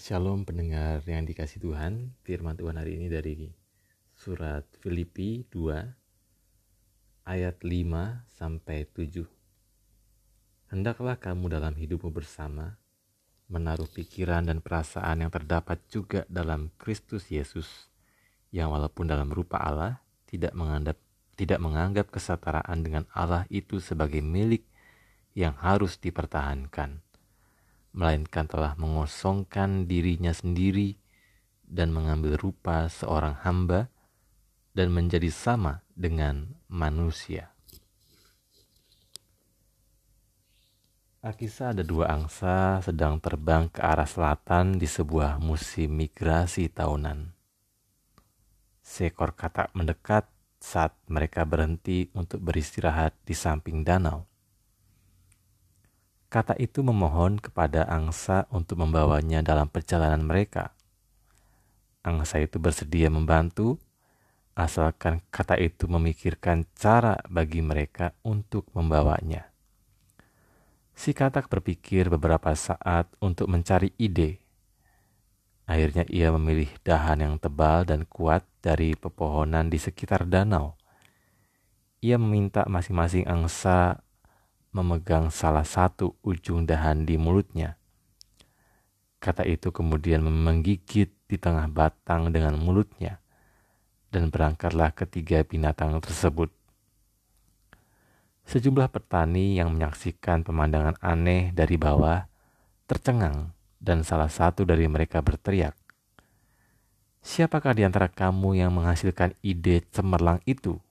Shalom pendengar yang dikasih Tuhan. Firman Tuhan hari ini dari surat Filipi 2 ayat 5 sampai 7 Hendaklah kamu dalam hidupmu bersama menaruh pikiran dan perasaan yang terdapat juga dalam Kristus Yesus yang walaupun dalam rupa Allah tidak menganggap tidak menganggap kesetaraan dengan Allah itu sebagai milik yang harus dipertahankan melainkan telah mengosongkan dirinya sendiri dan mengambil rupa seorang hamba dan menjadi sama dengan manusia. Alkisah ada dua angsa sedang terbang ke arah selatan di sebuah musim migrasi tahunan. Seekor katak mendekat saat mereka berhenti untuk beristirahat di samping danau. Kata itu memohon kepada angsa untuk membawanya dalam perjalanan mereka. Angsa itu bersedia membantu, asalkan kata itu memikirkan cara bagi mereka untuk membawanya. Si katak berpikir beberapa saat untuk mencari ide. Akhirnya ia memilih dahan yang tebal dan kuat dari pepohonan di sekitar danau. Ia meminta masing-masing angsa memegang salah satu ujung dahan di mulutnya. Kata itu kemudian menggigit di tengah batang dengan mulutnya, dan berangkatlah ketiga binatang tersebut. Sejumlah petani yang menyaksikan pemandangan aneh dari bawah tercengang, dan salah satu dari mereka berteriak, "Siapakah di antara kamu yang menghasilkan ide cemerlang itu?"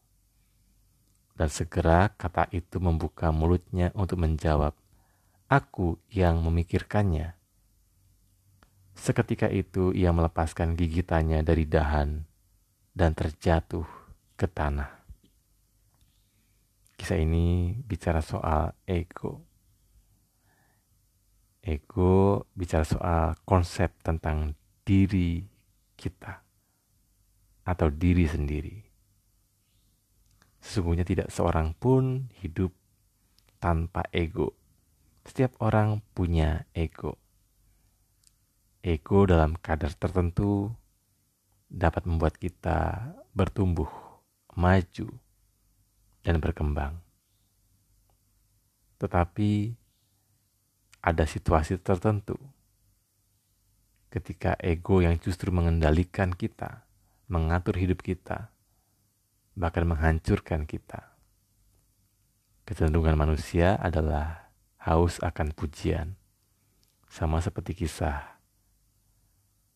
Dan segera kata itu membuka mulutnya untuk menjawab, Aku yang memikirkannya. Seketika itu ia melepaskan gigitannya dari dahan dan terjatuh ke tanah. Kisah ini bicara soal ego. Ego bicara soal konsep tentang diri kita atau diri sendiri. Sesungguhnya tidak seorang pun hidup tanpa ego. Setiap orang punya ego. Ego dalam kadar tertentu dapat membuat kita bertumbuh, maju, dan berkembang. Tetapi ada situasi tertentu ketika ego yang justru mengendalikan kita, mengatur hidup kita, bahkan menghancurkan kita. Kecenderungan manusia adalah haus akan pujian, sama seperti kisah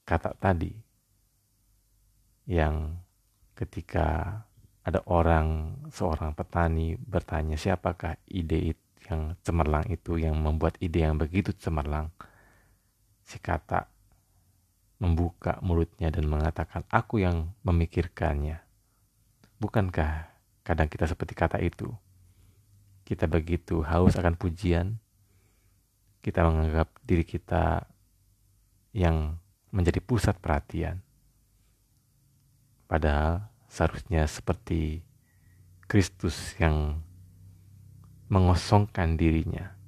kata tadi yang ketika ada orang seorang petani bertanya siapakah ide yang cemerlang itu yang membuat ide yang begitu cemerlang? Si kata membuka mulutnya dan mengatakan aku yang memikirkannya Bukankah kadang kita seperti kata itu? Kita begitu haus akan pujian, kita menganggap diri kita yang menjadi pusat perhatian. Padahal seharusnya seperti Kristus yang mengosongkan dirinya,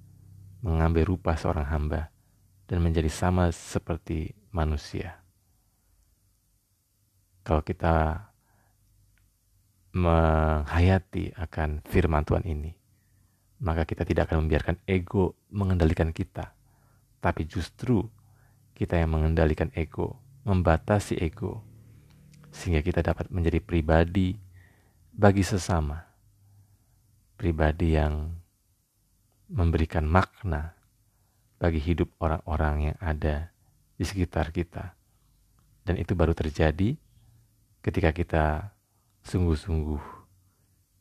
mengambil rupa seorang hamba, dan menjadi sama seperti manusia. Kalau kita menghayati akan firman Tuhan ini, maka kita tidak akan membiarkan ego mengendalikan kita, tapi justru kita yang mengendalikan ego, membatasi ego, sehingga kita dapat menjadi pribadi bagi sesama, pribadi yang memberikan makna bagi hidup orang-orang yang ada di sekitar kita. Dan itu baru terjadi ketika kita sungguh-sungguh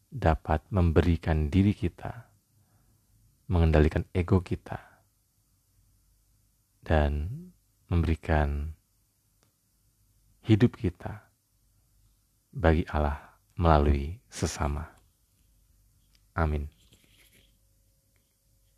dapat memberikan diri kita, mengendalikan ego kita, dan memberikan hidup kita bagi Allah melalui sesama. Amin.